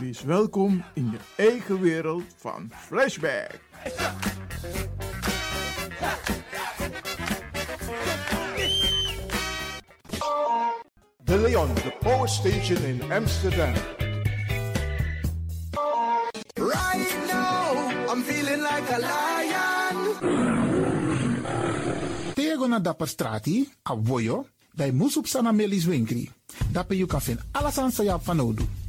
Wees welkom in je eigen wereld van Flashback. De Leon, the power station in Amsterdam. Right now, I'm feeling like a lion. Tego na dapper strati, a voyo, bij Moesop Sana Melis Winkri. Dapper you kan vinden alles aan van Odu.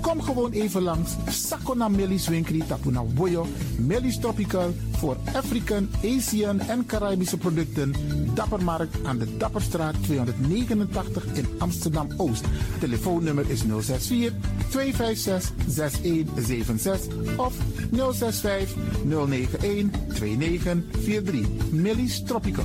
Kom gewoon even langs. Sakona Melis Winkri Tapuna Boyo. Melis Tropical voor African, Asian en Caribische producten. Dappermarkt aan de Dapperstraat 289 in Amsterdam Oost. Telefoonnummer is 064 256 6176 of 065 091 2943. Melis Tropical.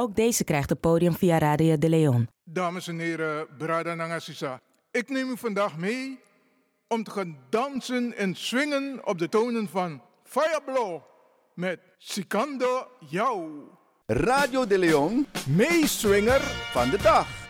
Ook deze krijgt het podium via Radio de Leon. Dames en heren, Brada Nangasisa. Ik neem u vandaag mee om te gaan dansen en swingen op de tonen van Fireblow met Sikando Jou. Radio de Leon, meeswinger van de dag.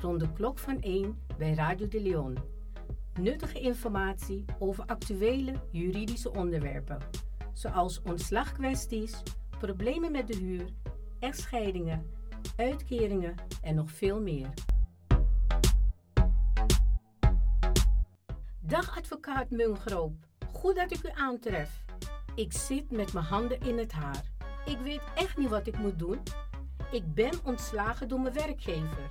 Rond de klok van 1 bij Radio de Leon. Nuttige informatie over actuele juridische onderwerpen, zoals ontslagkwesties, problemen met de huur, echtscheidingen, uitkeringen en nog veel meer. Dag advocaat Mungroop, goed dat ik u aantref. Ik zit met mijn handen in het haar. Ik weet echt niet wat ik moet doen. Ik ben ontslagen door mijn werkgever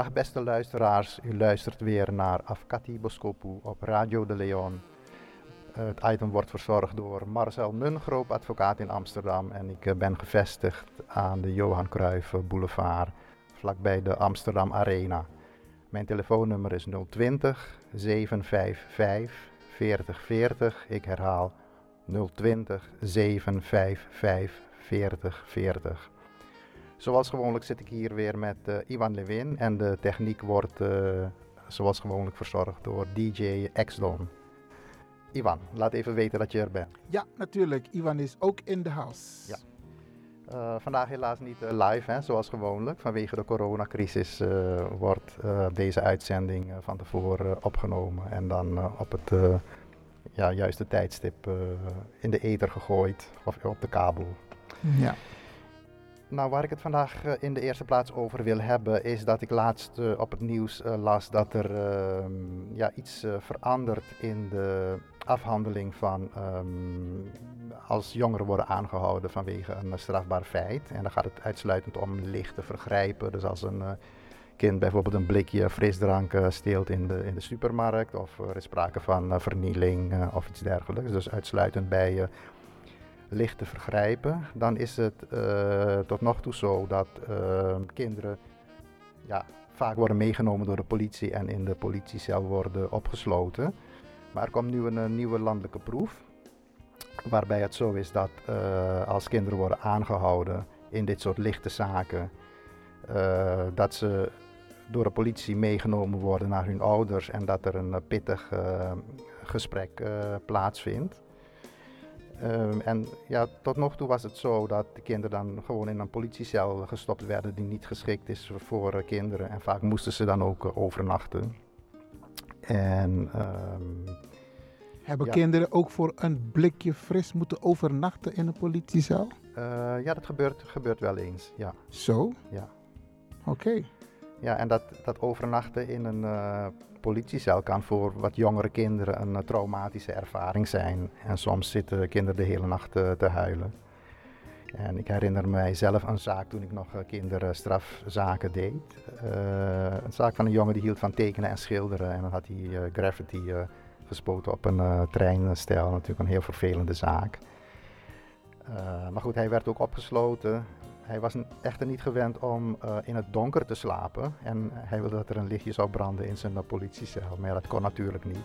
Dag beste luisteraars, u luistert weer naar Afkati Boskopu op Radio de Leon. Het item wordt verzorgd door Marcel Mungroop, advocaat in Amsterdam. En ik eh, ben gevestigd aan de Johan Cruijff Boulevard, vlakbij de Amsterdam Arena. Mijn telefoonnummer is 020 755 4040. Ik herhaal 020 755 4040. Zoals gewoonlijk zit ik hier weer met uh, Ivan Lewin en de techniek wordt uh, zoals gewoonlijk verzorgd door DJ Exdon. Ivan, laat even weten dat je er bent. Ja, natuurlijk. Ivan is ook in de house. Ja. Uh, vandaag helaas niet live, hè, zoals gewoonlijk. Vanwege de coronacrisis wordt deze uitzending van tevoren opgenomen en dan op het ja, juiste tijdstip in de ether gegooid of op de kabel. Ja. Nou, waar ik het vandaag uh, in de eerste plaats over wil hebben, is dat ik laatst uh, op het nieuws uh, las dat er ehm, ja, iets verandert in de afhandeling van um, als jongeren worden aangehouden vanwege een strafbaar feit. En dan gaat het uitsluitend om lichte vergrijpen. Dus als een kind bijvoorbeeld een blikje frisdrank steelt in de, in de supermarkt, of er is sprake van vernieling of iets dergelijks. Dus uitsluitend bij lichte vergrijpen, dan is het uh, tot nog toe zo dat uh, kinderen ja, vaak worden meegenomen door de politie en in de politiecel worden opgesloten. Maar er komt nu een, nieuwe landelijke proef, waarbij het zo is dat uh, als kinderen worden aangehouden in dit soort lichte zaken, dat ze door de politie meegenomen worden naar hun ouders en dat er een pittig gesprek plaatsvindt. Um, en ja, tot nog toe was het zo dat de kinderen dan gewoon in een politiecel gestopt werden die niet geschikt is voor uh, kinderen. En vaak moesten ze dan ook uh, overnachten. En, um, Hebben ja. kinderen ook voor een blikje fris moeten overnachten in een politiecel? Uh, ja, dat gebeurt, gebeurt wel eens, ja. Zo? Ja. Oké. Okay. Ja, en dat, dat overnachten in een uh, politiecel kan voor wat jongere kinderen een uh, traumatische ervaring zijn. En soms zitten kinderen de hele nacht uh, te huilen. En ik herinner mij zelf een zaak toen ik nog kinderstrafzaken deed. een zaak van een jongen die hield van tekenen en schilderen. En dan had hij graffiti gespoten op een treinstel. Natuurlijk een heel vervelende zaak. maar goed, hij werd ook opgesloten. Hij was echter niet gewend om uh, in het donker te slapen. En hij wilde dat er een lichtje zou branden in zijn uh, politiecel. Maar dat kon natuurlijk niet.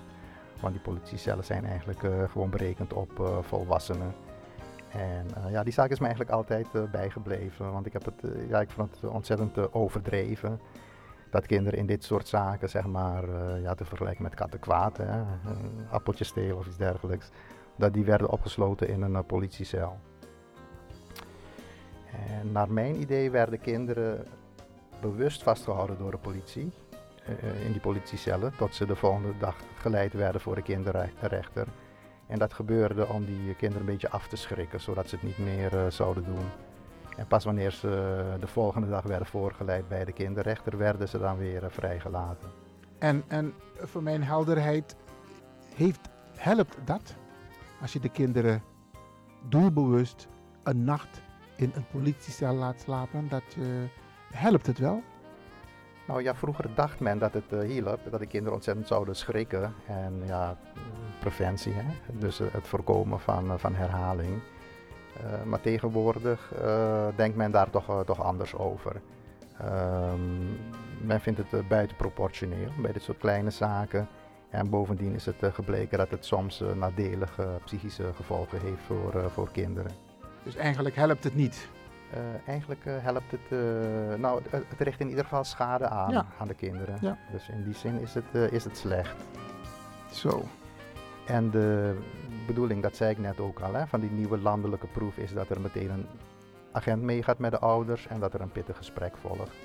Want die politiecellen zijn eigenlijk uh, gewoon berekend op volwassenen. En ja, die zaak is me eigenlijk altijd bijgebleven. Want ik, heb het, ja, ik vond het ontzettend overdreven. Dat kinderen in dit soort zaken, zeg maar, ja, te vergelijken met kattenkwaad, hè, appeltjes stelen of iets dergelijks. Dat die werden opgesloten in een politiecel. En naar mijn idee werden kinderen bewust vastgehouden door de politie in die politiecellen tot ze de volgende dag geleid werden voor de kinderrechter. En dat gebeurde om die kinderen een beetje af te schrikken, zodat ze het niet meer zouden doen. En pas wanneer ze de volgende dag werden voorgeleid bij de kinderrechter, werden ze dan weer vrijgelaten. En, en voor mijn helderheid, heeft, helpt dat als je de kinderen doelbewust een nacht in een politiecel laat slapen? Dat, uh, helpt het wel? Nou ja, vroeger dacht men dat het uh, hielp, dat de kinderen ontzettend zouden schrikken. En ja, preventie, hè? dus uh, het voorkomen van, van herhaling. maar tegenwoordig denkt men daar toch, toch anders over. Ehm, men vindt het buitenproportioneel bij dit soort kleine zaken. En bovendien is het gebleken dat het soms nadelige psychische gevolgen heeft voor, voor kinderen. Dus eigenlijk helpt het niet? Uh, eigenlijk uh, helpt het, uh, nou het, richt in ieder geval schade aan, ja. aan de kinderen. Ja. Dus in die zin is het, is het slecht. Zo. En de bedoeling, dat zei ik net ook al, hè, van die nieuwe landelijke proef is dat er meteen een agent meegaat met de ouders en dat er een pittig gesprek volgt.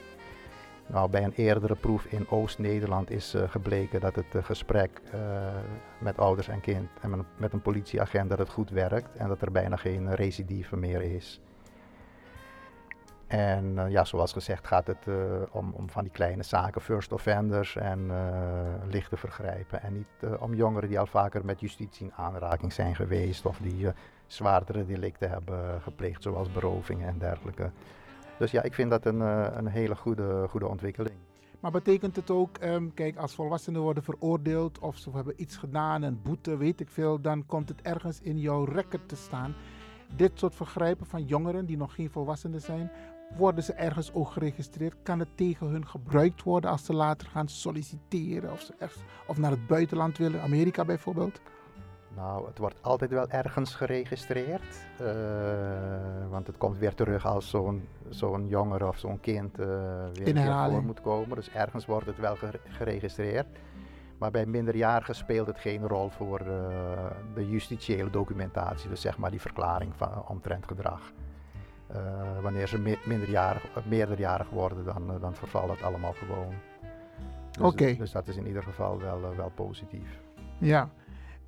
Nou, bij een eerdere proef in Oost-Nederland is gebleken dat het gesprek met ouders en kind en met, een politieagent dat het goed werkt en dat er bijna geen recidive meer is. En ja, zoals gezegd gaat het om, om van die kleine zaken, first offenders en lichte vergrijpen. En niet om jongeren die al vaker met justitie in aanraking zijn geweest of die zwaardere delicten hebben gepleegd, zoals berovingen en dergelijke. Dus ja, ik vind dat een, een hele goede, goede ontwikkeling. Maar betekent het ook, um, kijk, als volwassenen worden veroordeeld of ze hebben iets gedaan, een boete, weet ik veel, dan komt het ergens in jouw record te staan. Dit soort vergrijpen van jongeren die nog geen volwassenen zijn, worden ze ergens ook geregistreerd? Kan het tegen hun gebruikt worden als ze later gaan solliciteren of, ze ergens, of naar het buitenland willen, Amerika bijvoorbeeld? Nou, het wordt altijd wel ergens geregistreerd. Uh, want het komt weer terug als zo'n zo'n jongere of zo'n kind uh, weer, voor moet komen. Dus ergens wordt het wel geregistreerd. Maar bij minderjarigen speelt het geen rol voor uh, de justitiële documentatie. Dus zeg maar die verklaring van omtrent gedrag. Wanneer ze me minderjarig, meerderjarig worden, dan, dan vervalt het allemaal gewoon. Dus, Oké. Okay. dus dat is in ieder geval wel, wel positief. Ja.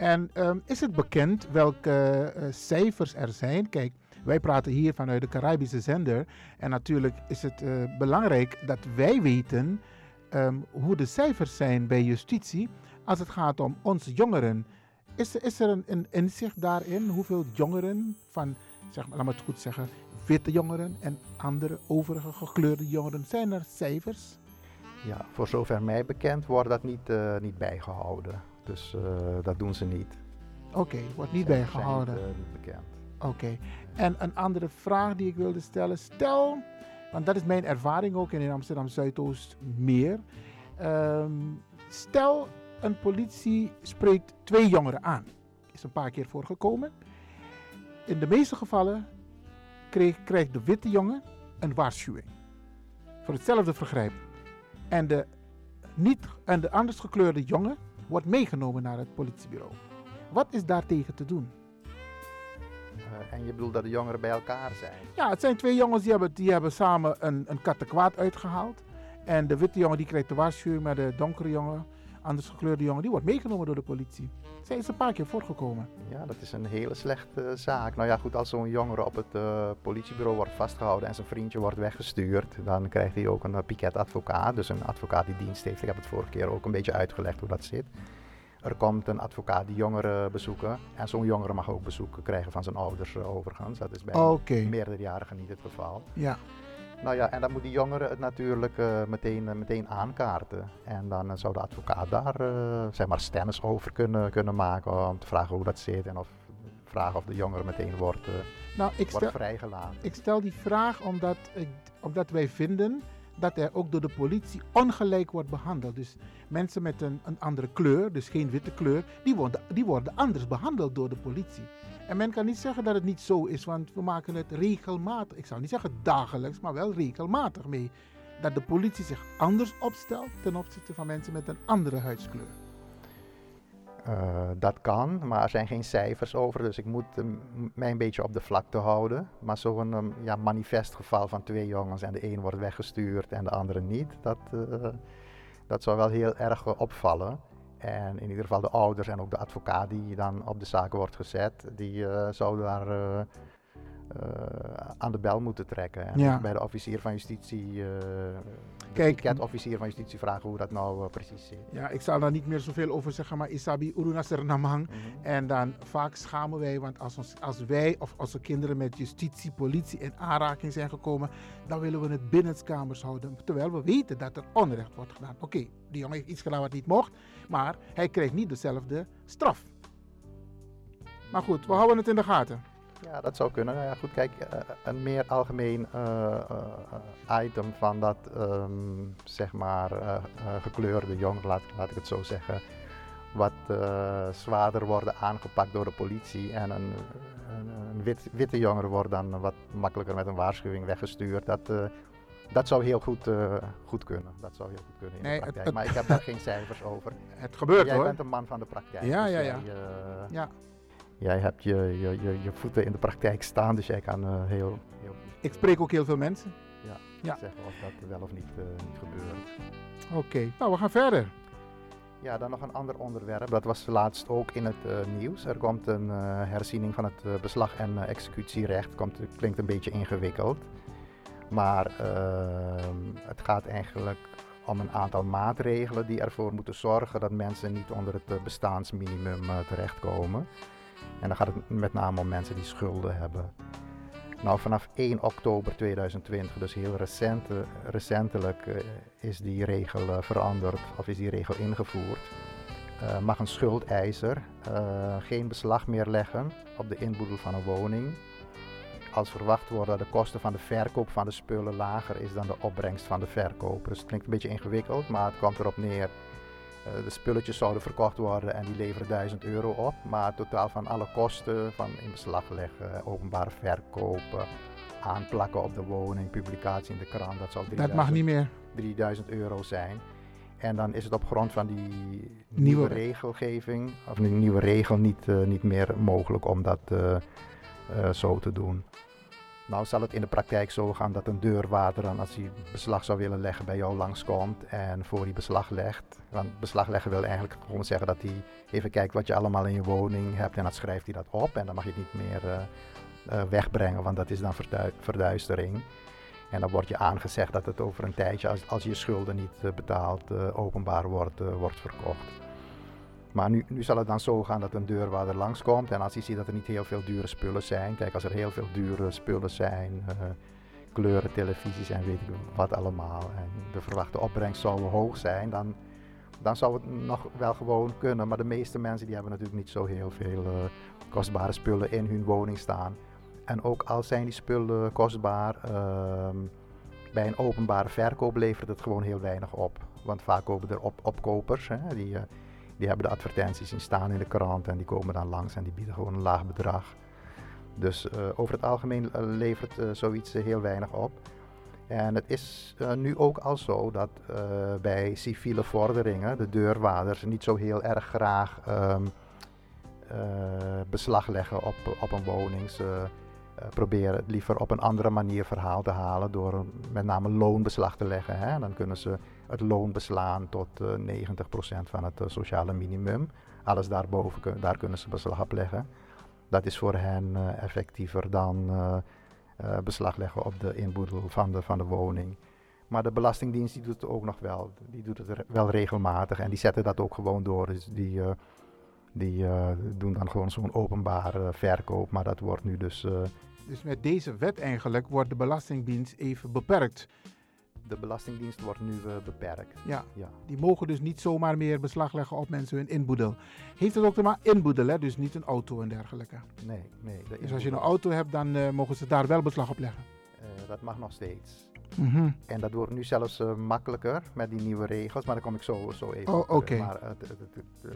En um, is het bekend welke cijfers er zijn? Kijk, wij praten hier vanuit de Caribische zender. En natuurlijk is het belangrijk dat wij weten um, hoe de cijfers zijn bij justitie als het gaat om onze jongeren. Is, is er een, een inzicht daarin? Hoeveel jongeren van, zeg maar, laat me het goed zeggen, witte jongeren en andere overige gekleurde jongeren? Zijn er cijfers? Ja, voor zover mij bekend wordt dat niet, uh, niet bijgehouden. Dus uh, dat doen ze niet. Oké, okay, wordt niet bijgehouden. Zijn niet bekend. Oké. Okay. En een andere vraag die ik wilde stellen. Stel, want dat is mijn ervaring ook in Amsterdam Zuidoost meer. Um, stel, een politie spreekt twee jongeren aan. Is een paar keer voorgekomen. In de meeste gevallen kreeg, krijgt de witte jongen een waarschuwing. Voor hetzelfde vergrijp. En de, niet, en de anders gekleurde jongen wordt meegenomen naar het politiebureau. Wat is daartegen te doen? Uh, en je bedoelt dat de jongeren bij elkaar zijn? Ja, het zijn twee jongens die hebben, die hebben samen een, een kattenkwaad uitgehaald. En de witte jongen die krijgt de waarschuwing, maar de donkere jongen, anders gekleurde jongen, die wordt meegenomen door de politie. Zij is een paar keer voorgekomen. Ja, dat is een hele slechte zaak. Nou ja, goed, als zo'n jongere op het uh, politiebureau wordt vastgehouden en zijn vriendje wordt weggestuurd, dan krijgt hij ook een uh, piketadvocaat, dus een advocaat die dienst heeft. Ik heb het vorige keer ook een beetje uitgelegd hoe dat zit. Er komt een advocaat die jongeren bezoeken. En zo'n jongere mag ook bezoeken krijgen van zijn ouders overigens. Dat is bij okay. meerderjarigen niet het geval. Ja. Nou ja, en dan moet die jongere het natuurlijk uh, meteen, uh, meteen aankaarten. En dan uh, zou de advocaat daar zeg maar stennis over kunnen, kunnen maken om te vragen hoe dat zit. En of vragen of de jongere meteen wordt, nou, ik wordt stel, vrijgelaten. Ik stel die vraag omdat, ik, omdat wij vinden dat er ook door de politie ongelijk wordt behandeld. Dus mensen met een, een andere kleur, dus geen witte kleur, die worden, die worden anders behandeld door de politie. En men kan niet zeggen dat het niet zo is, want we maken het regelmatig, ik zou niet zeggen dagelijks, maar wel regelmatig mee. Dat de politie zich anders opstelt ten opzichte van mensen met een andere huidskleur. Eh, dat kan, maar er zijn geen cijfers over, dus ik moet m- mij een beetje op de vlakte houden. Maar zo'n um, ja, manifest geval van twee jongens en de een wordt weggestuurd en de andere niet, dat, eh, dat zou wel heel erg opvallen. En in ieder geval de ouders en ook de advocaat die dan op de zaak wordt gezet, die eh zouden daar eh, eh, aan de bel moeten trekken. En Ja. bij de officier van justitie, Kijk, Kijk, officier van justitie vragen hoe dat nou precies zit. Ja, ik zal daar niet meer zoveel over zeggen, maar Isabi Urunasser Namang. En dan vaak schamen wij, want als, ons, als wij of onze kinderen met justitie, politie in aanraking zijn gekomen, dan willen we het binnenskamers houden. Terwijl we weten dat er onrecht wordt gedaan. Oké, die jongen heeft iets gedaan wat niet mocht, maar hij krijgt niet dezelfde straf. Maar goed, we houden het in de gaten. Ja, dat zou kunnen. Nou ja, goed, kijk, eh, een meer algemeen eh, eh, eh, item van dat, ehm, zeg maar, eh, eh, gekleurde jong, laat, laat ik het zo zeggen, wat eh, zwaarder worden aangepakt door de politie en een, een, een wit, witte jongere wordt dan wat makkelijker met een waarschuwing weggestuurd. Dat, eh, dat zou heel goed, eh, goed kunnen. Dat zou heel goed kunnen in Nee, de praktijk. het- maar ik heb daar geen cijfers over. Het gebeurt, Jij hoor. bent een man van de praktijk. Ja, dus ja, ja. jij, eh, Ja. Jij hebt je, je, je, je voeten in de praktijk staan, dus jij kan eh, heel, heel Ik spreek ook heel veel mensen. ja, Ja. zeggen of dat wel of niet, eh, niet gebeurt. Oké, nou we gaan verder. Ja, dan nog een ander onderwerp. Dat was laatst ook in het eh, nieuws. Er komt een eh, herziening van het eh, beslag- en eh, executierecht. Komt, klinkt een beetje ingewikkeld. Maar ehm, het gaat eigenlijk om een aantal maatregelen die ervoor moeten zorgen dat mensen niet onder het eh, bestaansminimum eh, terechtkomen. En dan gaat het met name om mensen die schulden hebben. Nou, vanaf 1 oktober 2020, dus heel eh, recentelijk, is die regel veranderd of is die regel ingevoerd. Mag een schuldeiser geen beslag meer leggen op de inboedel van een woning. Als verwacht wordt dat de kosten van de verkoop van de spullen lager is dan de opbrengst van de verkoper. Dus het klinkt een beetje ingewikkeld, maar het komt erop neer. eh, de spulletjes zouden verkocht worden en die leveren 1000 euro op. Maar het totaal van alle kosten van in beslag leggen, openbare verkopen, aanplakken op de woning, publicatie in de krant, dat zou 3000, mag niet meer. 3000 euro zijn. En dan is het op grond van die nieuwe, Nieuwe- regelgeving, of een nieuwe regel, niet, eh, niet meer mogelijk om dat eh, zo te doen. Nou zal het in de praktijk zo gaan dat een deurwaarder dan als hij beslag zou willen leggen bij jou langskomt en voor hij beslag legt. Want beslag leggen wil eigenlijk gewoon zeggen dat hij even kijkt wat je allemaal in je woning hebt en dan schrijft hij dat op en dan mag je het niet meer eh, eh, wegbrengen, want dat is dan verdui- verduistering. En dan wordt je aangezegd dat het over een tijdje, als, als je schulden niet eh, betaalt, eh, openbaar wordt, eh, wordt verkocht. Maar nu, zal het dan zo gaan dat een deurwaarder langskomt en als hij ziet dat er niet heel veel dure spullen zijn, kijk als er heel veel dure spullen zijn, eh, kleuren, televisies en weet ik wat allemaal, en de verwachte opbrengst zou hoog zijn, dan, dan zou het nog wel gewoon kunnen. Maar de meeste mensen die hebben natuurlijk niet zo heel veel eh, kostbare spullen in hun woning staan. En ook al zijn die spullen kostbaar, ehm, bij een openbare verkoop levert het gewoon heel weinig op. Want vaak komen er op, opkopers, hè, die, eh, die hebben de advertenties zien staan in de krant en die komen dan langs en die bieden gewoon een laag bedrag. Dus eh, over het algemeen eh, levert eh, zoiets heel weinig op. En het is nu ook al zo dat bij civiele vorderingen de deurwaarders niet zo heel erg graag ehm, eh, beslag leggen op, op een woning. Ze proberen het liever op een andere manier verhaal te halen door met name loonbeslag te leggen. Hè. Dan kunnen ze het loon beslaan tot eh 90% van het eh, sociale minimum. Alles daarboven, daar kunnen ze beslag leggen. Dat is voor hen eh, effectiever dan eh, eh, beslag leggen op de inboedel van de, van de woning. Maar de Belastingdienst die doet het ook nog wel. Die doet het wel regelmatig en die zetten dat ook gewoon door. Dus die, eh, die eh, doen dan gewoon zo'n openbare verkoop. Maar dat wordt nu dus. eh, Dus met deze wet eigenlijk wordt de Belastingdienst even beperkt. De Belastingdienst wordt nu eh, beperkt. Ja. ja. Die mogen dus niet zomaar meer beslag leggen op mensen hun inboedel. Heeft het ook te maken inboedel, hè? dus niet een auto en dergelijke. Nee, nee. de Dus als je een auto hebt, dan eh, mogen ze daar wel beslag op leggen. Eh, dat mag nog steeds. Mhm. En dat wordt nu zelfs makkelijker met die nieuwe regels, maar daar kom ik zo, zo even Oh, op. Maar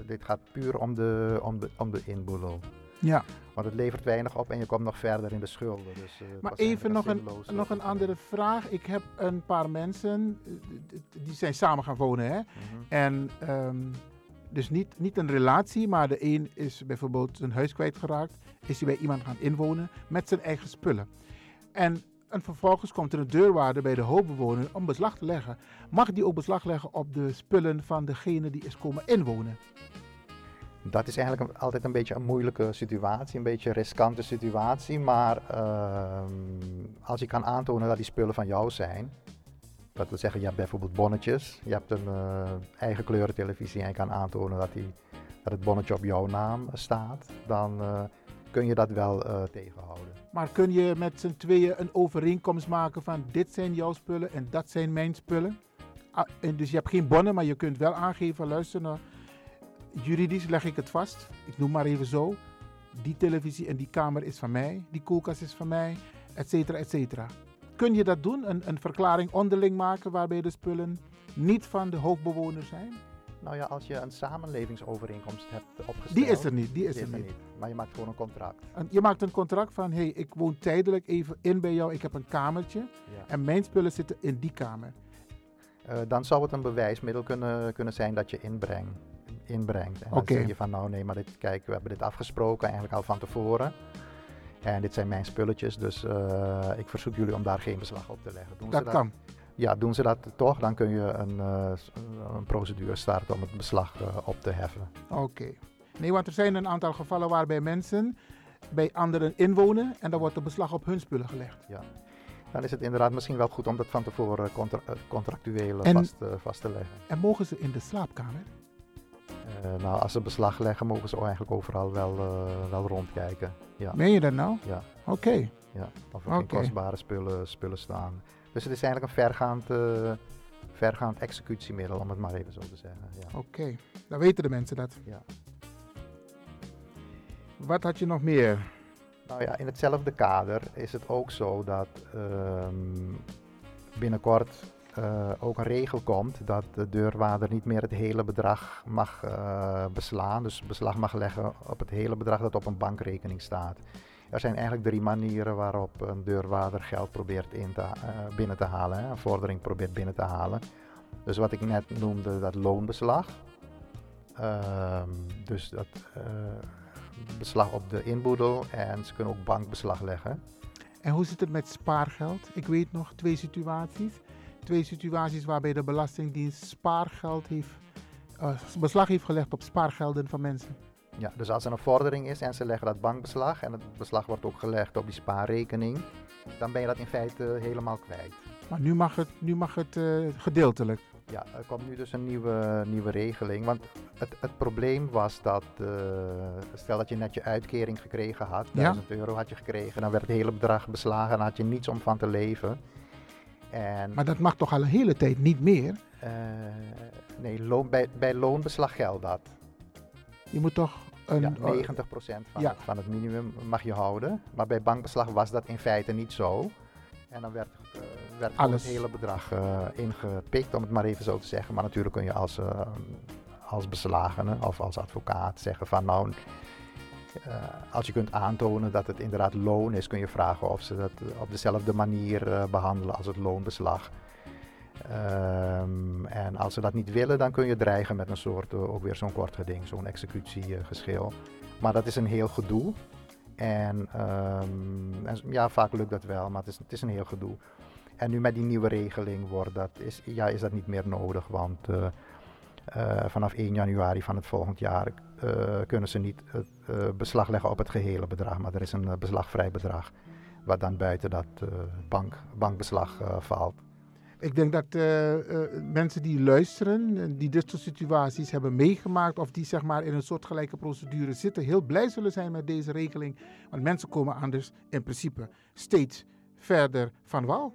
dit gaat puur om de, om de, om de inboedel. Ja. Want het levert weinig op en je komt nog verder in de schulden. Dus, eh, Maar even nog een, nog een andere vraag. Ik heb een paar mensen, eh, die zijn samen gaan wonen. Hè? Mhm. En ehm, Dus niet, niet een relatie, maar de een is bijvoorbeeld zijn huis kwijtgeraakt. Is hij bij iemand gaan inwonen met zijn eigen spullen. En, en vervolgens komt er een deurwaarder bij de hoofdbewoner om beslag te leggen. Mag die ook beslag leggen op de spullen van degene die is komen inwonen? Dat is eigenlijk altijd een beetje een moeilijke situatie, een beetje een riskante situatie. Maar ehm, als je kan aantonen dat die spullen van jou zijn, dat wil zeggen, je hebt bijvoorbeeld bonnetjes, je hebt een eh, eigen kleurentelevisie en je kan aantonen dat, die, dat het bonnetje op jouw naam staat, dan eh, kun je dat wel eh, tegenhouden. Maar kun je met z'n tweeën een overeenkomst maken van dit zijn jouw spullen en dat zijn mijn spullen? Ah, en dus je hebt geen bonnen, maar je kunt wel aangeven, luister nou, juridisch leg ik het vast. Ik noem maar even zo. Die televisie en die kamer is van mij, die koelkast is van mij, et cetera, et cetera. Kun je dat doen? Een, een verklaring onderling maken waarbij de spullen niet van de hoofdbewoner zijn? Nou ja, als je een samenlevingsovereenkomst hebt opgesteld. Die is er niet, die is er niet. Maar je maakt gewoon een contract. En je maakt een contract van, hé, hey, ik woon tijdelijk even in bij jou, ik heb een kamertje Ja. en mijn spullen zitten in die kamer. Eh, dan zou het een bewijsmiddel kunnen, kunnen zijn dat je inbreng, inbrengt. En dan zeg je van nou nee, maar dit, kijk, we hebben dit afgesproken eigenlijk al van tevoren. En dit zijn mijn spulletjes, dus eh, ik verzoek jullie om daar geen beslag op te leggen. Doen Dat ze kan. Ja, doen ze dat toch, dan kun je een, eh, een procedure starten om het beslag eh, op te heffen. Oké. Nee, want er zijn een aantal gevallen waarbij mensen bij anderen inwonen en dan wordt er beslag op hun spullen gelegd. Ja. Dan is het inderdaad misschien wel goed om dat van tevoren contra- contractueel En- vast, vast te leggen. En mogen ze in de slaapkamer? Eh, nou, als ze beslag leggen, mogen ze eigenlijk overal wel, eh, wel rondkijken. Ja. Meen je dat nou? Ja. Oké. Ja, of er geen Oké. kostbare spullen, spullen staan. Dus het is eigenlijk een vergaand, eh, vergaand executiemiddel, om het maar even zo te zeggen. Ja. Oké, dan weten de mensen dat. Ja. Wat had je nog meer? Nou ja, in hetzelfde kader is het ook zo dat ehm, binnenkort eh, ook een regel komt dat de deurwaarder niet meer het hele bedrag mag eh, beslaan. Dus beslag mag leggen op het hele bedrag dat op een bankrekening staat. Er zijn eigenlijk drie manieren waarop een deurwaarder geld probeert te, eh, binnen te halen, een vordering probeert binnen te halen. Dus wat ik net noemde, dat loonbeslag. Ehm, dus dat beslag op de inboedel en ze kunnen ook bankbeslag leggen. En hoe zit het met spaargeld? Ik weet nog twee situaties. Twee situaties waarbij de Belastingdienst spaargeld heeft, eh, beslag heeft gelegd op spaargelden van mensen. Ja, dus als er een vordering is en ze leggen dat bankbeslag en het beslag wordt ook gelegd op die spaarrekening, dan ben je dat in feite helemaal kwijt. Maar nu mag het, nu mag het eh, gedeeltelijk. Ja, er komt nu dus een nieuwe, nieuwe regeling. Want het, het probleem was dat, eh, stel dat je net je uitkering gekregen had, Ja. 1000 euro had je gekregen, dan werd het hele bedrag beslagen en had je niets om van te leven. En, Maar dat mag toch al een hele tijd niet meer? eh, nee, loon, bij, bij loonbeslag geldt dat. Je moet toch een... Ja, 90% van, Ja. het, van het minimum mag je houden. Maar bij bankbeslag was dat in feite niet zo. En dan werd, eh, werd Alles. het hele bedrag eh, ingepikt, om het maar even zo te zeggen. Maar natuurlijk kun je als, als beslagene of als advocaat zeggen van nou, eh, als je kunt aantonen dat het inderdaad loon is, kun je vragen of ze dat eh, op dezelfde manier eh, behandelen als het loonbeslag. Ehm, en als ze dat niet willen, dan kun je dreigen met een soort, ook weer zo'n kort geding, zo'n executiegeschil. maar dat is een heel gedoe. En, ehm, ja, vaak lukt dat wel, maar het is, het is een heel gedoe. En nu met die nieuwe regeling wordt dat, is, ja, is dat niet meer nodig, want vanaf 1 januari van het volgend jaar kunnen ze niet eh, beslag leggen op het gehele bedrag, maar er is een eh, beslagvrij bedrag, wat dan buiten dat eh, bank, bankbeslag eh, valt. Ik denk dat eh, eh, mensen die luisteren, en die dit soort situaties hebben meegemaakt of die zeg maar in een soortgelijke procedure zitten, heel blij zullen zijn met deze regeling. Want mensen komen anders in principe steeds verder van wal.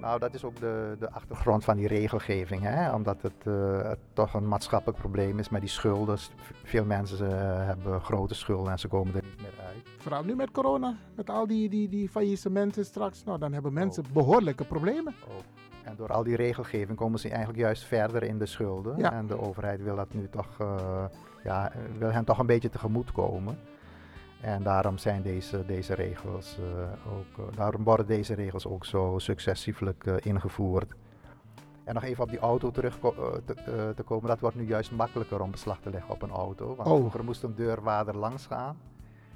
Nou, dat is ook de, de achtergrond van die regelgeving. Hè? Omdat het, eh, het toch een maatschappelijk probleem is met die schulden. Veel mensen eh, hebben grote schulden en ze komen er niet meer uit. Vooral nu met corona, met al die, die, die faillissementen straks, nou, dan hebben mensen Oh. behoorlijke problemen. En door al die regelgeving komen ze eigenlijk juist verder in de schulden. Ja. En de overheid wil dat nu toch, eh, ja, wil hen toch een beetje tegemoet komen. En daarom zijn deze, deze regels eh, ook, eh, daarom worden deze regels ook zo successievelijk eh, ingevoerd. En nog even op die auto terug te, te, komen. Dat wordt nu juist makkelijker om beslag te leggen op een auto. Want Oh. vroeger moest een deurwaarder langs gaan.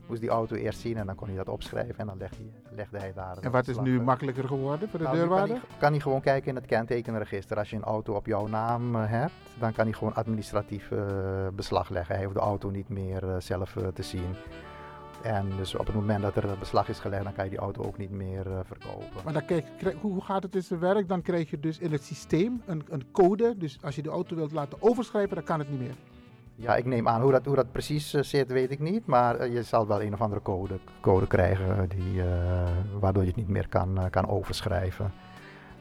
Moest die auto eerst zien en dan kon hij dat opschrijven. En dan legde hij, legde hij daar. En wat is nu makkelijker geworden voor de Nou, deurwaarder? Kan hij, kan hij gewoon kijken in het kentekenregister. Als je een auto op jouw naam hebt, dan kan hij gewoon administratief beslag leggen. Hij hoeft de auto niet meer zelf te zien. En dus op het moment dat er beslag is gelegd, dan kan je die auto ook niet meer eh, verkopen. Maar dan krijg- hoe gaat het in zijn werk? Dan krijg je dus in het systeem een, een code. Dus als je de auto wilt laten overschrijven, dan kan het niet meer. Ja, ik neem aan hoe dat, hoe dat precies eh, zit, weet ik niet. Maar eh, je zal wel een of andere code, code krijgen die, waardoor je het niet meer kan, kan overschrijven.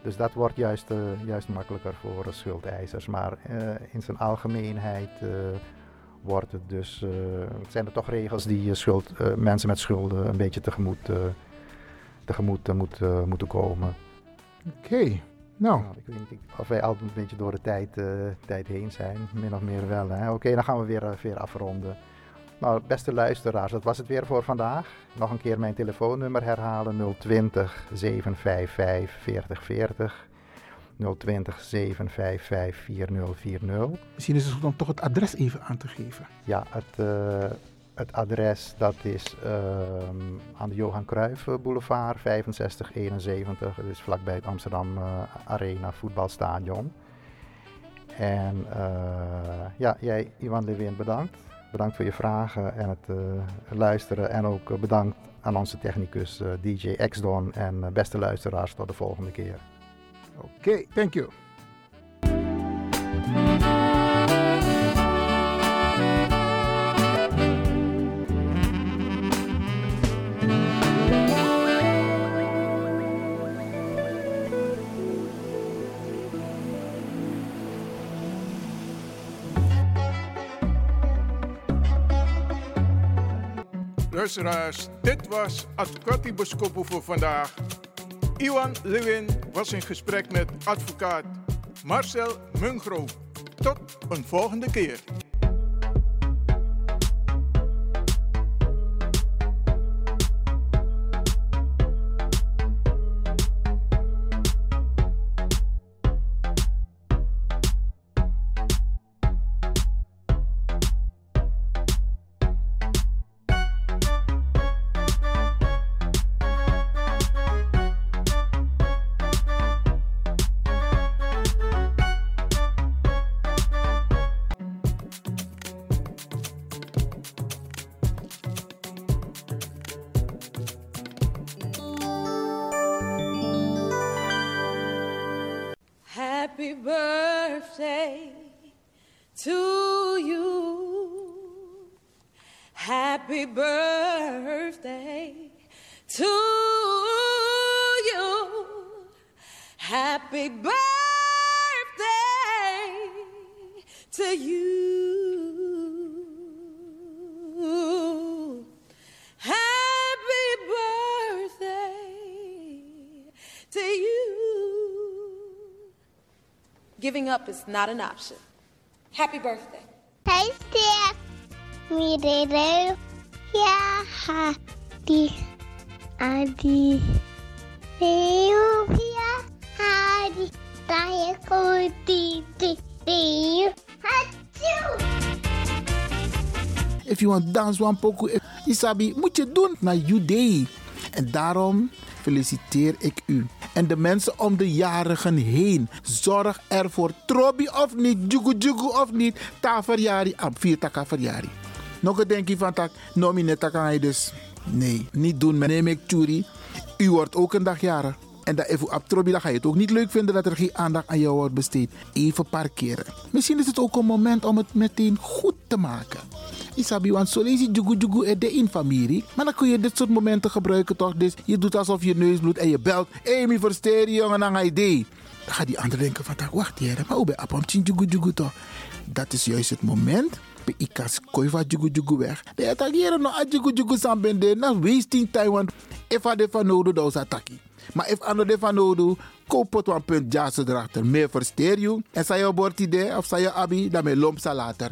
Dus dat wordt juist, juist makkelijker voor schuldeisers. Maar in zijn algemeenheid wordt het dus, eh, zijn er toch regels die eh, schuld, eh, mensen met schulden een beetje tegemoet, eh, tegemoet moet, moeten komen. Oké, nou. Ik weet niet of wij al een beetje door de tijd, tijd heen zijn. Min of meer wel. Oké, dan gaan we weer, weer afronden. Nou, beste luisteraars, dat was het weer voor vandaag. Nog een keer mijn telefoonnummer herhalen. 020 755 4040. 020 755 4040. Misschien is het goed om toch het adres even aan te geven. Ja, het, eh, het adres dat is ehm, aan de Johan Cruijff Boulevard 6571. Dat is vlakbij het Amsterdam eh, Arena voetbalstadion. En eh, ja, jij Ivan Lewin bedankt. Bedankt voor je vragen en het luisteren. En ook bedankt aan onze technicus DJ X-Don. En beste luisteraars, tot de volgende keer. Oké, thank you. Luisteraars, dit was Advocati Boskopo voor vandaag. Iwan Lewin was in gesprek met advocaat Marcel Mungro. Tot een volgende keer. Giving up is not an option. Happy birthday. Hey. Yeah, Hadi. Adi. Deo, yeah, Koti, Deo. Achoo! If you want dance one eh, Isabi, moet je doen naar Judee. En daarom feliciteer ik u. En de mensen om de jarigen heen. Zorg ervoor, trobi of niet, jugu jugu of niet. Ta verjari, am vier taka verjari. Nog een denkje van tak, taka je dus. Nee, niet doen, ik churi. U wordt ook een dag jarig. En dat even op trobi, dan ga je het ook niet leuk vinden dat er geen aandacht aan jou wordt besteed. Even parkeren. Misschien is het ook een moment om het meteen goed te maken. Isabi, want zo lees je jugu jugu en de in familie. Maar dan kun je dit soort momenten gebruiken toch? Dus je doet alsof je neus bloedt en je belt. Mi versteer je jongen, je idee. Dan gaat die ander denken van, wacht hier, maar hoe ben je jugu jugu toch? Dat is juist het moment. Bij ikas koi van jugu jugu weg. De attackeren no a jugu jugu sambende. Na wasting time, want if a de van nodig, dan is attackie. Maar if ander de van nodig, koop een punt jassen erachter. Meer versteer je. En zij je bord idee of zij je abi, dan met lomp sa later.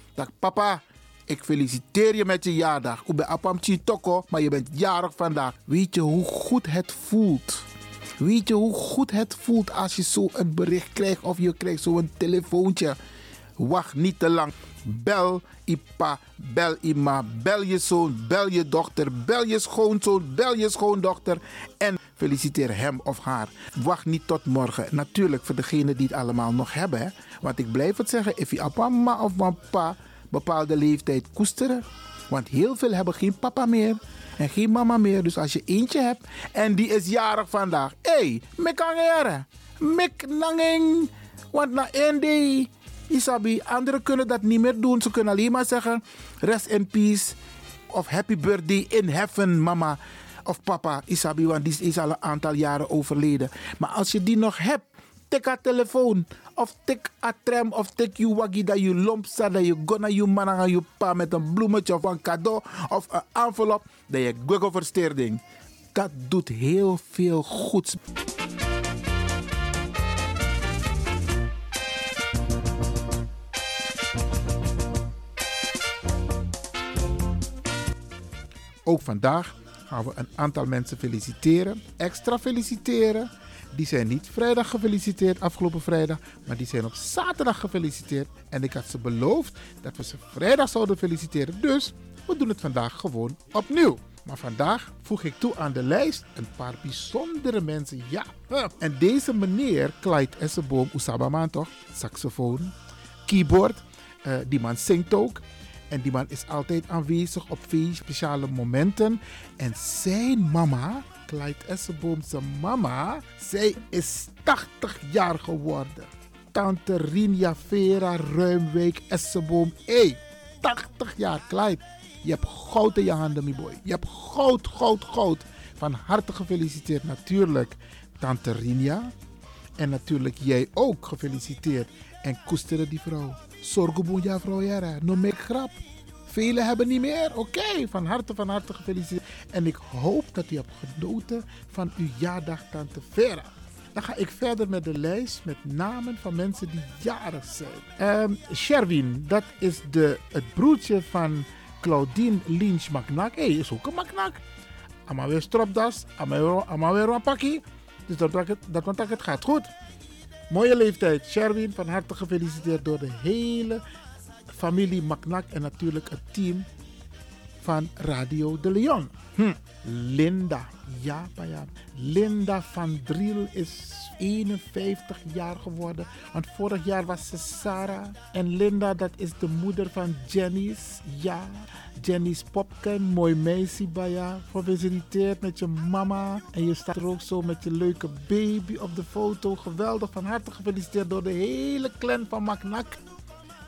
Dag papa. Ik feliciteer je met je jaardag. Ik ben Apam Toko, maar je bent jarig vandaag. Weet je hoe goed het voelt? Weet je hoe goed het voelt als je zo een bericht krijgt of je krijgt zo'n telefoontje? Wacht niet te lang. Bel Ipa, bel Ima, bel je zoon, bel je dochter, bel je schoonzoon, bel je schoondochter en feliciteer hem of haar. Wacht niet tot morgen. Natuurlijk voor degenen die het allemaal nog hebben. Hè? Want ik blijf het zeggen, if je mama of papa bepaalde leeftijd koesteren. Want heel veel hebben geen papa meer en geen mama meer. Dus als je eentje hebt en die is jarig vandaag. Hé, hey. Mek nanging. Want na één Isabi, anderen kunnen dat niet meer doen. Ze kunnen alleen maar zeggen, rest in peace. Of happy birthday in heaven, mama of papa. Isabi, die is al een aantal jaren overleden. Maar als je die nog hebt, tik haar telefoon. Of tik a tram of tik je waggie dat je lomp staat. Dat je gonna je je pa met een bloemetje of een cadeau of een envelop. Dat je google versteerding. Dat doet heel veel goeds. Ook vandaag gaan we een aantal mensen feliciteren. Extra feliciteren. Die zijn niet vrijdag gefeliciteerd, afgelopen vrijdag, maar die zijn op zaterdag gefeliciteerd. En ik had ze beloofd dat we ze vrijdag zouden feliciteren. Dus we doen het vandaag gewoon opnieuw. Maar vandaag voeg ik toe aan de lijst een paar bijzondere mensen. Ja, en deze meneer, Clyde Esseboom, Oesabaman toch? Saxofoon, keyboard. Uh, die man zingt ook. En die man is altijd aanwezig op veel speciale momenten. En zijn mama, Clyde Esseboom, zijn mama, zij is 80 jaar geworden. Tante Rinja Vera Ruimwijk Esseboom. Hé, hey, 80 jaar, Clyde. Je hebt goud in je handen, mijn boy. Je hebt goud, goud, goud. Van harte gefeliciteerd natuurlijk, Tante Rinja. En natuurlijk jij ook gefeliciteerd. En koesteren die vrouw. Zorgoboenja vrouw Jara. No make grap. Velen hebben niet meer. Oké, van harte, van harte gefeliciteerd. En ik hoop dat u hebt genoten van uw jaardag, Tante Vera. Dan ga ik verder met de lijst met namen van mensen die jarig zijn. Um, Sherwin, dat is de, het broertje van Claudine Lynch Macnak. Hé, hey, is ook een Macnak. Ama weer stropdas, ama weer een pakkie. Dus dat, dat, dat, dat het gaat goed. Mooie leeftijd. Sherwin, van harte gefeliciteerd door de hele familie Macnak en natuurlijk het team van Radio de Leon. Hm. Linda, ja, ja. Linda van Driel is 51 jaar geworden. Want vorig jaar was ze Sarah. En Linda, dat is de moeder van Jenny's. Ja, Jenny's Popken. Mooi meisje jou. Gefeliciteerd met je mama. En je staat er ook zo met je leuke baby op de foto. Geweldig. Van harte gefeliciteerd door de hele clan van Macnak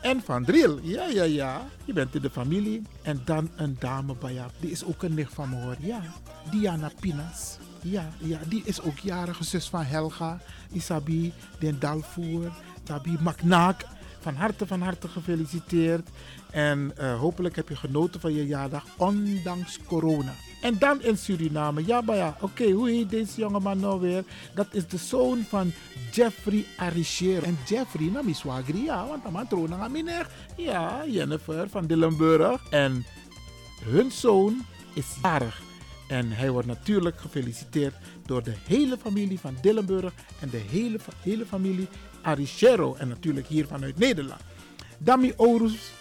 en van Driel. Ja, ja, ja. Je bent in de familie. En dan een dame bij jou. Die is ook een nicht van me hoor. Ja. Diana Pinas. Ja, ja, die is ook jarige zus van Helga. Isabi, Den Dalvoer. Tabi Maknaak. Van harte, van harte gefeliciteerd. En uh, hopelijk heb je genoten van je jaardag, ondanks corona. En dan in Suriname. Ja, maar ja, oké, hoe heet deze jongeman nou weer? Dat is de zoon van Jeffrey Arichero. En Jeffrey, nou, swagri, ja, want dan troon aan mijn Ja, Jennifer van Dillenburg. En hun zoon is jarig. En hij wordt natuurlijk gefeliciteerd door de hele familie van Dillenburg en de hele, hele familie Arichero. En natuurlijk hier vanuit Nederland. Dami Orus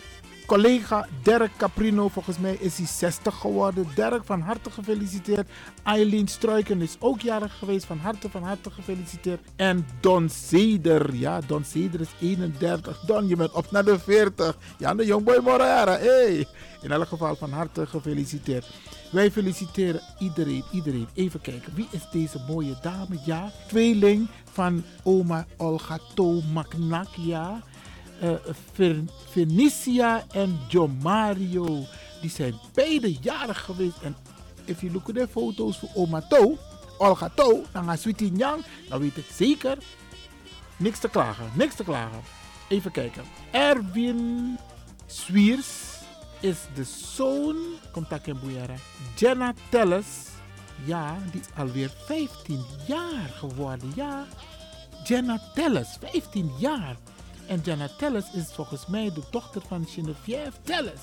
collega Dirk Caprino, volgens mij is hij 60 geworden. Dirk, van harte gefeliciteerd. Eileen Struiken is ook jarig geweest. Van harte, van harte gefeliciteerd. En Don Zeder. Ja, Don Zeder is 31. Don, je bent op naar de 40. Ja, de jongboy Morera. Hey. In elk geval van harte gefeliciteerd. Wij feliciteren iedereen, iedereen. Even kijken, wie is deze mooie dame? Ja, tweeling van oma Olga To Maknak, ja uh, en John Mario. Die zijn beide jarig geweest. En if you look at the foto's van oma To, Olga To, dan gaan Sweetie Nyang, dan weet ik zeker. Niks te klagen, niks te klagen. Even kijken. Erwin Swiers is de zoon, contact in Boeieren. Jenna Telles, ja, die is alweer 15 jaar geworden. Ja, Jenna Telles, 15 jaar. En Jenna Telles is volgens mij de dochter van Geneviève Telles.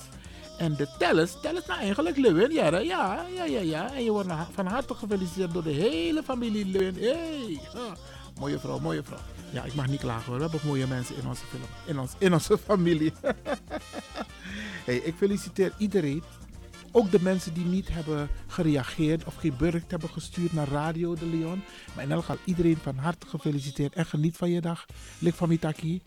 En de Telles, Telles nou eigenlijk Lewin, ja, ja, ja, ja, ja. En je wordt van harte gefeliciteerd door de hele familie Lewin. Hey, mooie vrouw, mooie vrouw. Ja, ik mag niet klagen hoor. We hebben mooie mensen in onze film. In, ons, in onze familie. hey, ik feliciteer iedereen. Ook de mensen die niet hebben gereageerd of geen bericht hebben gestuurd naar Radio de Leon. Maar in elk geval iedereen van harte gefeliciteerd. En geniet van je dag. Lik van Mitaki.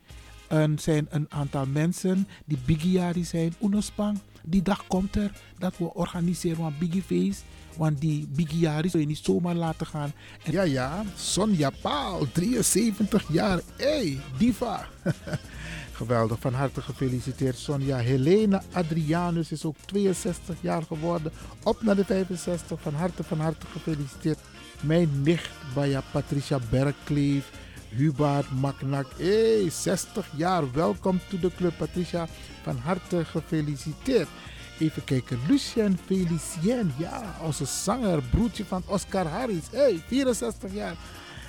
Er zijn een aantal mensen die Bigiari zijn. Unospang. Die dag komt er dat we organiseren een Biggie Feest. Want die Bigiari zul je niet zomaar laten gaan. En ja, ja, Sonja Paal, 73 jaar. hey, diva. Geweldig, van harte gefeliciteerd Sonja. Helena Adrianus is ook 62 jaar geworden. Op naar de 65, van harte, van harte gefeliciteerd. Mijn nicht, Baya Patricia Berkleef. Hubert Maknak, hey, 60 jaar. Welkom to de club, Patricia. Van harte gefeliciteerd. Even kijken, Lucien Felicien, ja, onze zanger, broertje van Oscar Harris. Hey, 64 jaar.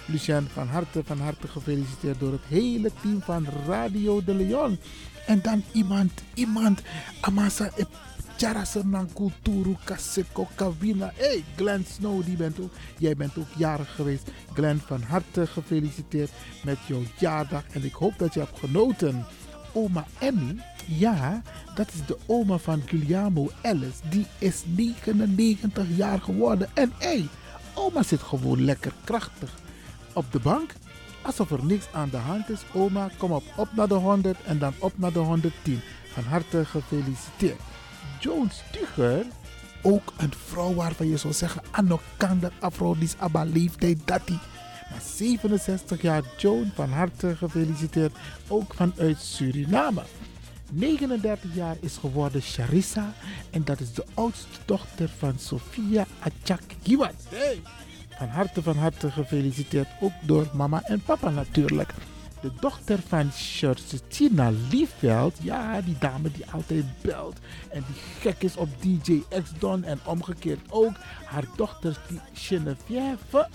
Lucien, van harte, van harte gefeliciteerd door het hele team van Radio de Leon. En dan iemand, iemand, Amasa Chara Sernan Kulturu Kaseko Kawina. Hey, Glenn Snow, die bent ook, jij bent ook jarig geweest. Glenn, van harte gefeliciteerd met jouw jaardag. En ik hoop dat je hebt genoten. Oma Emmy, ja, dat is de oma van Guillermo Ellis. Die is 99 jaar geworden. En hey, oma zit gewoon lekker krachtig op de bank. Alsof er niks aan de hand is. Oma, kom op, op naar de 100 en dan op naar de 110. Van harte gefeliciteerd. Joan Stugger, ook een vrouw waarvan je zou zeggen, Anno kan dat afrodis abba leeftijd dat die. Maar 67 jaar Joan, van harte gefeliciteerd, ook vanuit Suriname. 39 jaar is geworden Charissa en dat is de oudste dochter van Sofia Achak Giwat. Van harte, van harte gefeliciteerd, ook door mama en papa natuurlijk. De dochter van Tina Liefveld, ja, die dame die altijd belt en die gek is op DJ X-Don en omgekeerd ook. Haar dochter die Geneviève,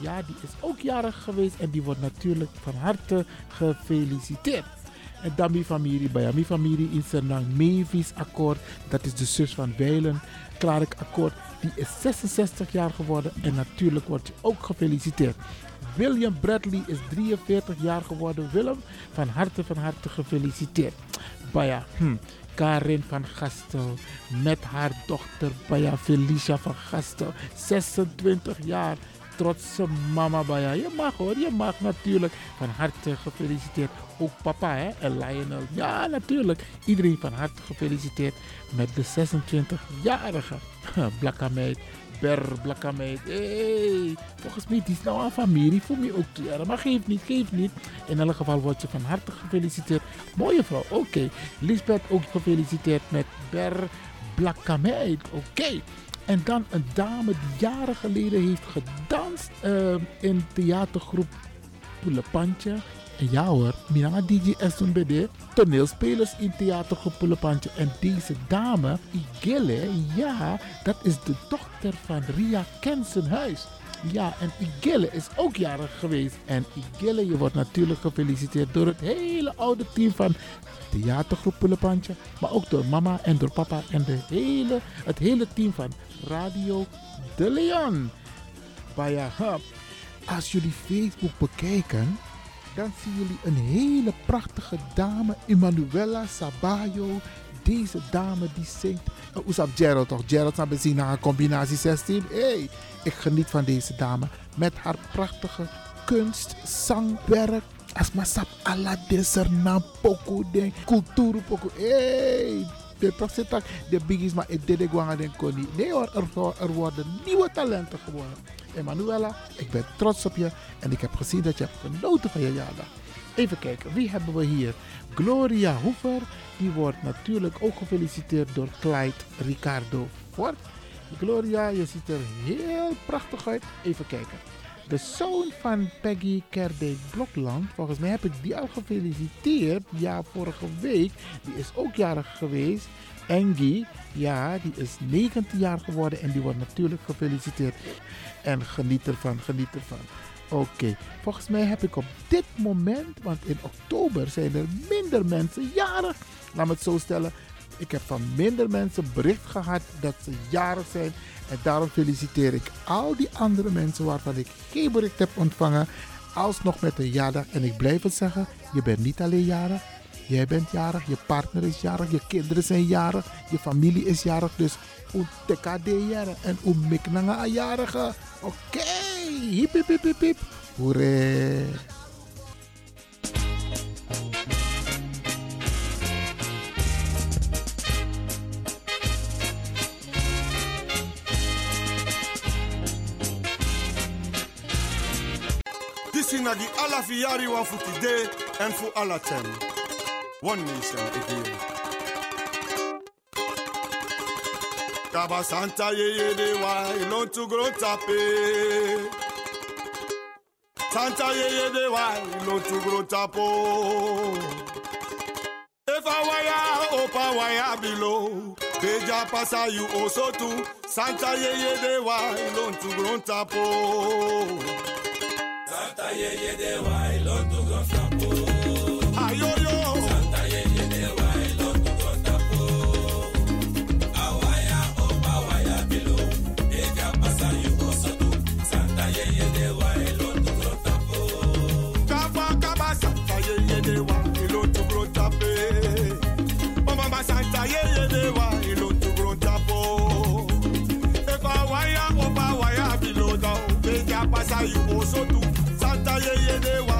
ja, die is ook jarig geweest en die wordt natuurlijk van harte gefeliciteerd. En dan mijn familie, mijn familie in Senang, Mavis Akkoord, dat is de zus van Weilen, Clark Akkoord, die is 66 jaar geworden en natuurlijk wordt je ook gefeliciteerd. William Bradley is 43 jaar geworden. Willem, van harte, van harte gefeliciteerd. Baya, hm, Karin van Gastel met haar dochter Baya Felicia van Gastel, 26 jaar. Trotse mama Baya. Je mag hoor, je mag natuurlijk. Van harte gefeliciteerd. Ook papa hè, en Lionel. Ja, natuurlijk. Iedereen van harte gefeliciteerd met de 26-jarige Blakkameid. Ber Blakkameid. Hey, volgens mij die is nou een familie. Voor mij ook toe. Maar geef niet, geef niet. In elk geval word je van harte gefeliciteerd. Mooie vrouw, oké. Lisbeth ook gefeliciteerd met Ber Blakkameid. Oké. En dan een dame die jaren geleden heeft gedanst uh, in theatergroep Poelepantje. En ja hoor, Mirana DJ Eston BD, toneelspelers in theatergroep Poelepantje. En deze dame, Igele, ja, dat is de dochter van Ria Kensenhuis. Ja, en Igele is ook jarig geweest. En Igele, je wordt natuurlijk gefeliciteerd door het hele oude team van theatergroep Pulepantje. Maar ook door mama en door papa en de hele, het hele team van Radio De Leon. Baya, als jullie Facebook bekijken, dan zien jullie een hele prachtige dame, Emanuela Sabayo. Deze dame die zingt. Uh, Gerald toch? Gerald naar bezien naar combinatie 16. Hey, ik geniet van deze dame. Met haar prachtige kunst, zangwerk. Als maar sap ala deser na poco de cultuur poco. Hey, de toch de biggies maar ik deed ik den koni. Nee hoor, er, er worden nieuwe talenten geworden. Emanuela, ik ben trots op je en ik heb gezien dat je hebt genoten van je jaardag. Even kijken, wie hebben we hier? Gloria Hoever, die wordt natuurlijk ook gefeliciteerd door Clyde Ricardo Ford. Gloria, je ziet er heel prachtig uit. Even kijken. de zoon van Peggy Kerdijk Blokland. Volgens mij heb ik die al gefeliciteerd. Ja, vorige week. Die is ook jarig geweest. Engie, ja, die is 19 jaar geworden en die wordt natuurlijk gefeliciteerd. En geniet ervan, geniet ervan. Oké, volgens mij heb ik op dit moment, want in oktober zijn er minder mensen jarig. Laat me het zo stellen. Ik heb van minder mensen bericht gehad dat ze jarig zijn. En daarom feliciteer ik al die andere mensen waarvan ik geen bericht heb ontvangen. Alsnog met een jaardag. En ik blijf het zeggen, je bent niet alleen jarig. Jij bent jarig, je partner is jarig, je kinderen zijn jarig, je familie is jarig. Dus hoe tekade jaren en hoe miknanga jarige. Oké, hip hip hip hip hip. Hoeré. Disi na di ala fiyari wa futi de en ala tem. One nation again. Kaba Santa ye ye de wa ilon tu gro tape. Santa ye ye de wa ilon tu gro tapo. If I waya opa waya below. Beja pasa you also too. Santa ye ye de wa ilon tu gro tapo. Santa ye ye de wa ilon tu gro tapo. Ayoyo. igbo so tu santa yeah, ne wa.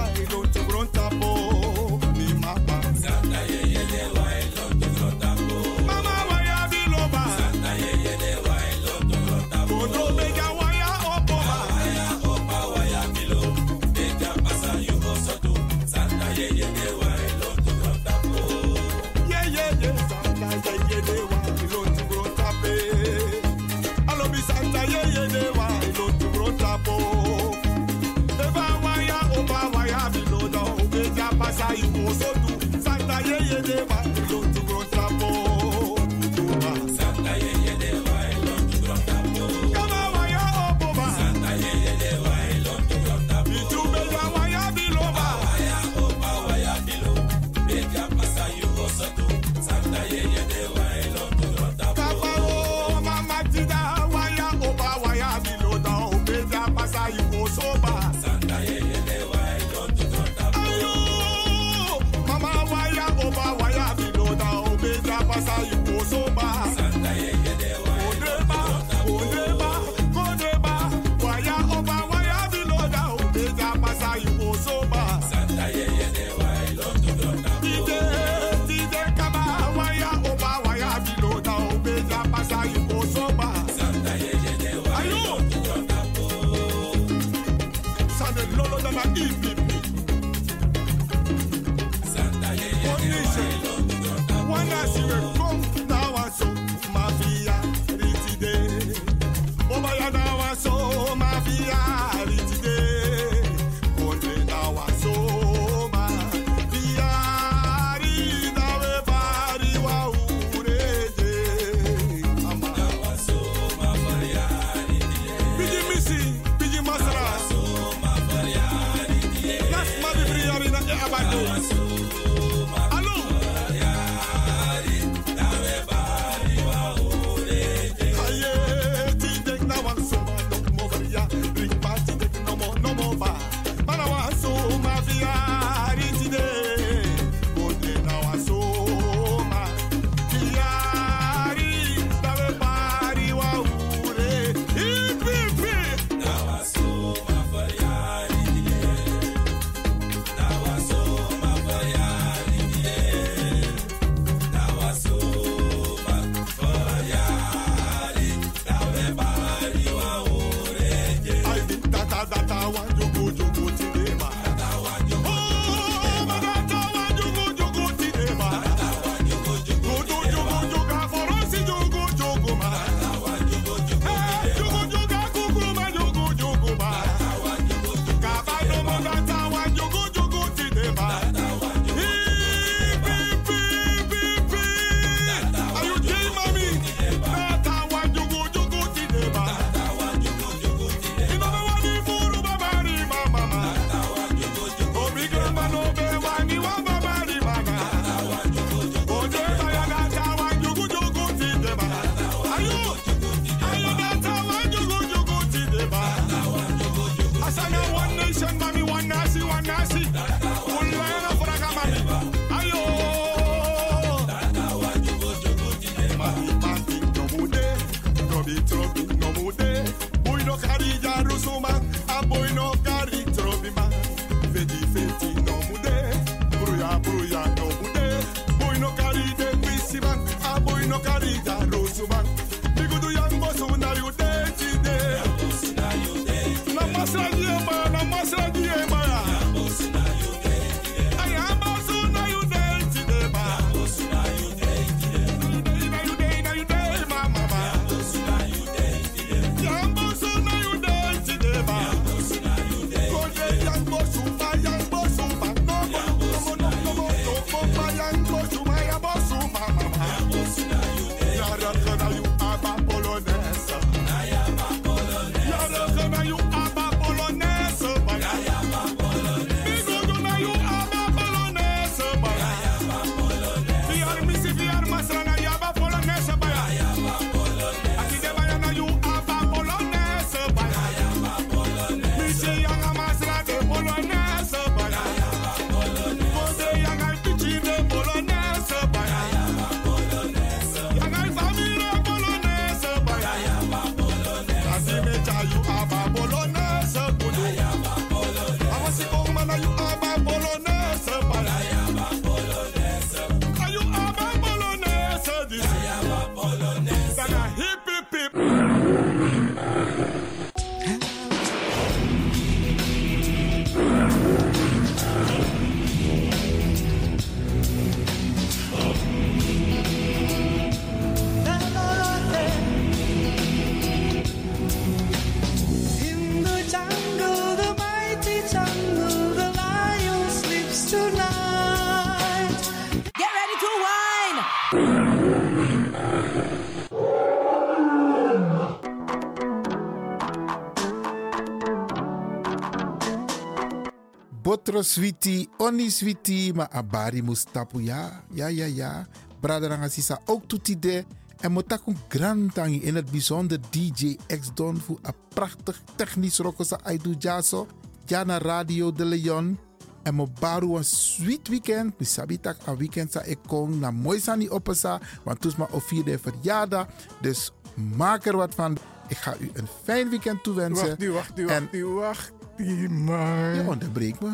Botro sweetie, oni sweetie, maar abari mustapu ja. Ja, ja, ja. Braderanga sisa ook toetide. En motakun grantangi in het bijzonder DJ X Don voor een prachtig technisch rokosa aidu jaso. Jana Radio de Leon. En mo baru een sweet weekend. Mi sabitak een weekend sa ik kon na mooi sani opesa. Want toes ma of vierde verjaardag. Dus maak er wat van. Ik ga u een fijn weekend toewensen. Wacht, die, wacht, die, En- wacht, die, wacht, die, man. Je onderbreekt me.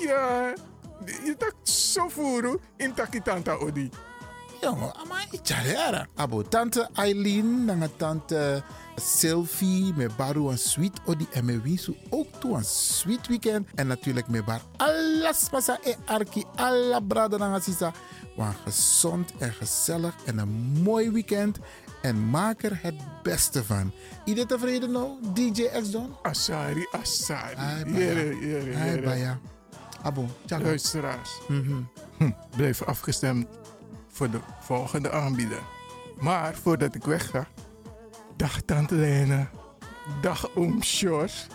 Ja, je tak zo voeren in takitanta odi. Jongen, ama icharera. Abo tante Eileen, nanga tante Sylvie, me baru een sweet odi en me winsu ook toe een sweet weekend. En natuurlijk me bar alles pasa e arki, alla brada nanga sisa. Wan gezond en gezellig en een mooi weekend. En maak er het beste van. Iedereen tevreden nou, DJ X Don? Asari, Asari. Ai, baya. Jere, jere, Abo, tjaka. Luisteraars, Mhm. hm, blijf afgestemd voor de volgende aanbieder. Maar voordat ik wegga, dag Tante Lena, dag Oom Sjors.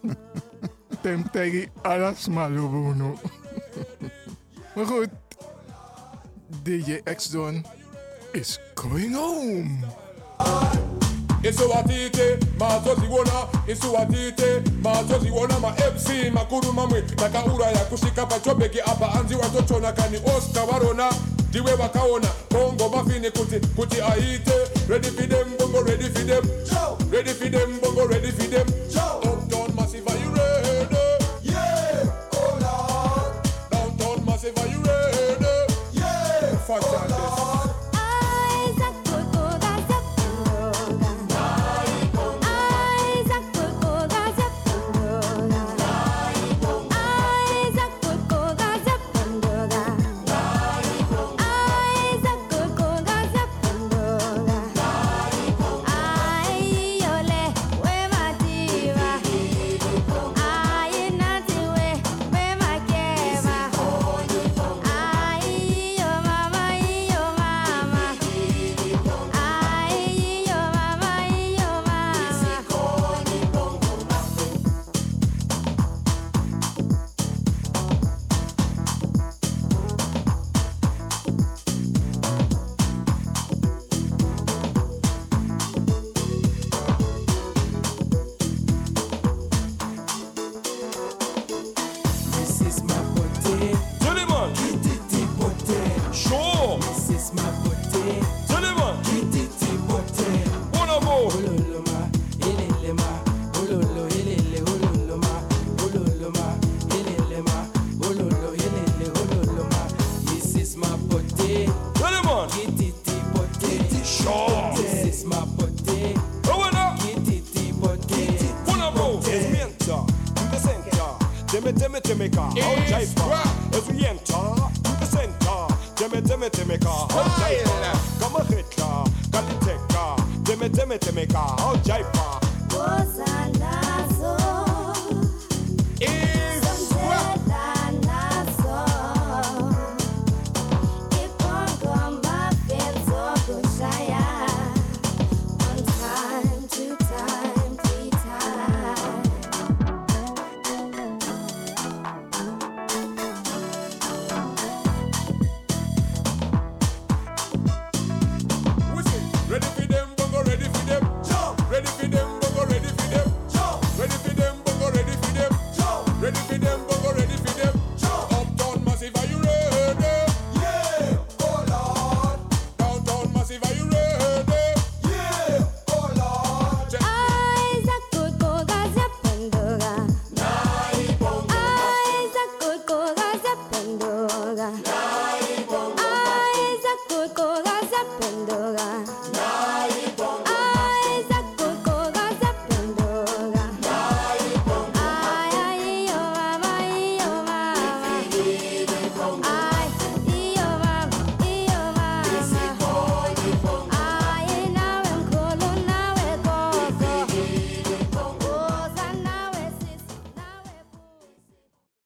Tem tegi alas malubuno. maar goed, DJ X-Don is going home. esobatite mazozviona isuwatite mazozviona mamc makuru mamwe takauraya kusvika pachobheki apa. Anzi watochona kani oscar varona ndiwe vakaona bongo mafini kuti kuti aite. Redifidem bongo redifidem redifidem bongo redifidem